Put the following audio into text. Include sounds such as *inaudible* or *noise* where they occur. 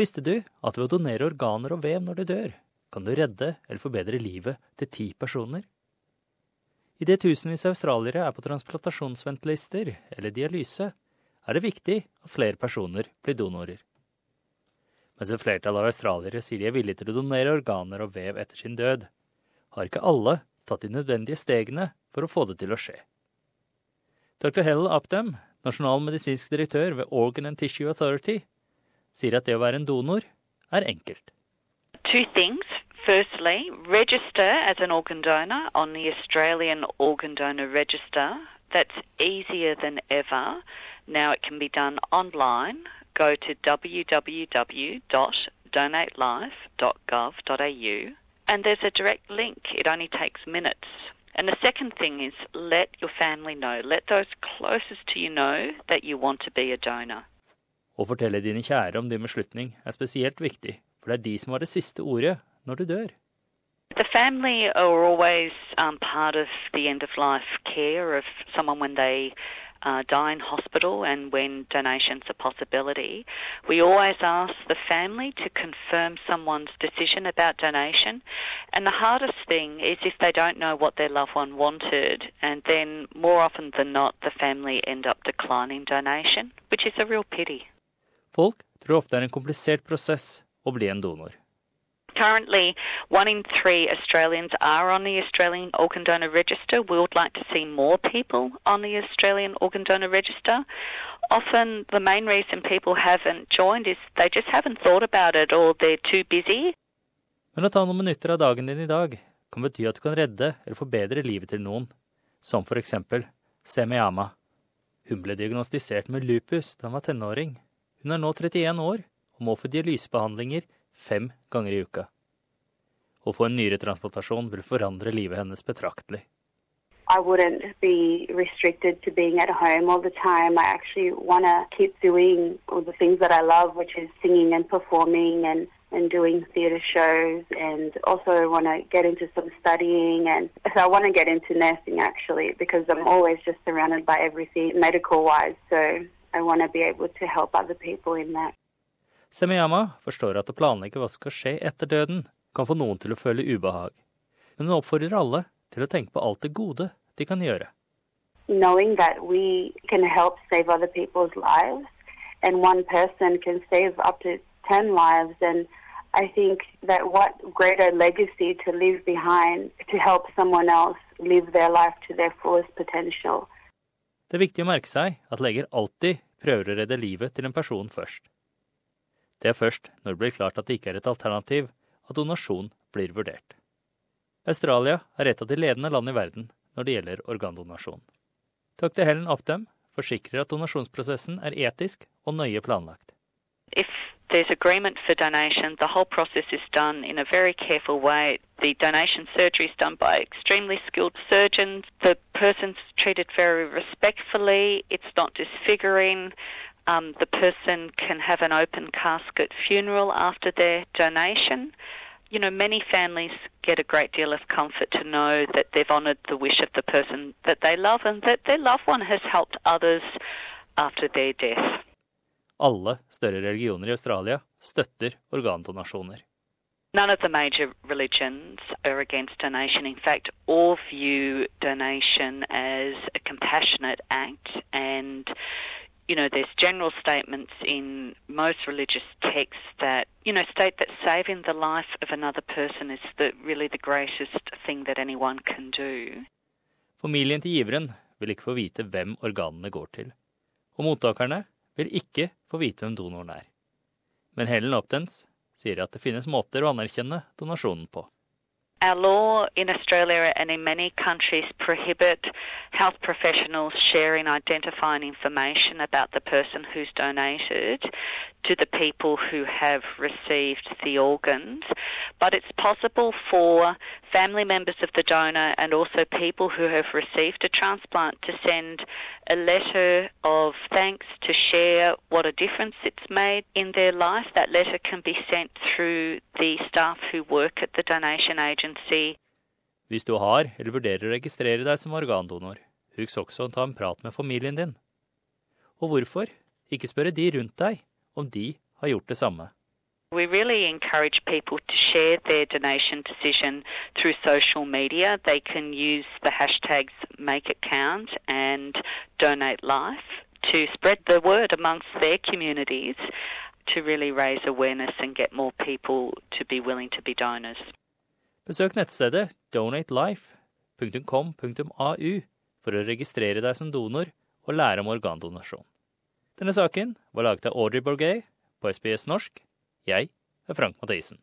Visste du at ved å donere organer og vev når du dør, kan du redde eller forbedre livet til ti personer? Idet tusenvis av australiere er på transplantasjonsventelister eller dialyse, er det viktig at flere personer blir donorer. Mens et flertall av australiere sier de er villige til å donere organer og vev etter sin død, har ikke alle tatt de nødvendige stegene for å få det til å skje. Dr. Hell Updam, nasjonal medisinsk direktør ved Organ and Tissue Authority, sier at det å være en donor er enkelt. Two things. Firstly, register as an organ donor on the Australian Organ Donor Register. That's easier than ever. Now it can be done online. Go to www.donatelife.gov.au and there's a direct link. It only takes minutes. And the second thing is let your family know, let those closest to you know that you want to be a donor. Å fortelle dine kjære om din beslutning er spesielt viktig, for det er de som har det siste ordet når du dør. The family are always um, part of the end of life care of someone when they uh, die in hospital and when donation's a possibility. We always ask the family to confirm someone's decision about donation. And the hardest thing is if they don't know what their loved one wanted, and then more often than not, the family end up declining donation, which is a real pity. Folk tror ofte det er en komplisert prosess å bli en donor. Currently, one in three Australians are on the Australian Organ Donor Register. We would like to see more people on the Australian Organ Donor Register. Often, the main reason people haven't joined is they just haven't thought about it or they're too busy. Men å ta noen minutter av dagen din i dag kan bety at du kan redde eller forbedre livet til noen, som for eksempel Semiyama. Hun ble diagnostisert med lupus da hun var tenåring. Hun er nå 31 år og må få dialysebehandlinger fem ganger i uka. Å få en nyretransplantasjon vil forandre livet hennes betraktelig. I wouldn't be restricted to being at home all the time. I actually want to keep doing all the things that I love, which is singing and performing and, and doing theatre shows, and also want to get into some studying. And so *laughs* I want to get into nursing actually, because I'm always just surrounded by everything medical wise. So I want to be able to help other people in that. Semiyama forstår at å planlegge hva som skal skje etter døden, kan få noen til å føle ubehag. Men hun oppfordrer alle til å tenke på alt det gode de kan gjøre. Knowing that we can help save other people's lives, and one person can save up to 10 lives, and I think that what greater legacy to leave behind to help someone else live their life to their fullest potential. Det er viktig å merke seg at leger alltid prøver å redde livet til en person først. Det er først når det blir klart at det ikke er et alternativ, at donasjon blir vurdert. Australia er et av de ledende land i verden når det gjelder organdonasjon. Dr. Helen Opdam forsikrer at donasjonsprosessen er etisk og nøye planlagt. If there's agreement for donation, the whole process is done in a very careful way. The donation surgery is done by extremely skilled surgeons. The person's treated very respectfully. It's not disfiguring. Um, the person can have an open casket funeral after their donation. You know, many families get a great deal of comfort to know that they've honoured the wish of the person that they love and that their loved one has helped others after their death. Alle større religioner i Australia støtter organdonasjoner. None of the major religions are against donation. In fact, all view donation as a compassionate act and you know, there's general statements in most religious texts that, you know, state that saving the life of another person is the, really the greatest thing that anyone can do. Familien til giveren vil ikke få vite hvem organene går til, og mottakerne vil ikke få vite hvem donoren er. Men Helen Optens sier at det finnes måter å anerkjenne donasjonen på. Our law in Australia and in many countries prohibit health professionals sharing identifying information about the person who's donated to the people who have received the organs. But it's possible for family members of the donor and also people who have received a transplant to send a letter of thanks to share what a difference it's made in their life. That letter can be sent through the staff who work at the donation agency. Hvis du har eller vurderer å registrere deg som organdonor, husk også å ta en prat med familien din. Og hvorfor ikke spørre de rundt deg om de har gjort det samme? We really encourage people to share their donation decision through social media. They can use the hashtags MakeItCount and DonateLife to spread the word amongst their communities to really raise awareness and get more people to be willing to be donors. Besøk nettstedet donatelife.com.au for å registrere deg som donor og lære om organdonasjon. Denne saken var laget av Audrey Borgay på SBS norsk. Jeg er Frank Mathisen.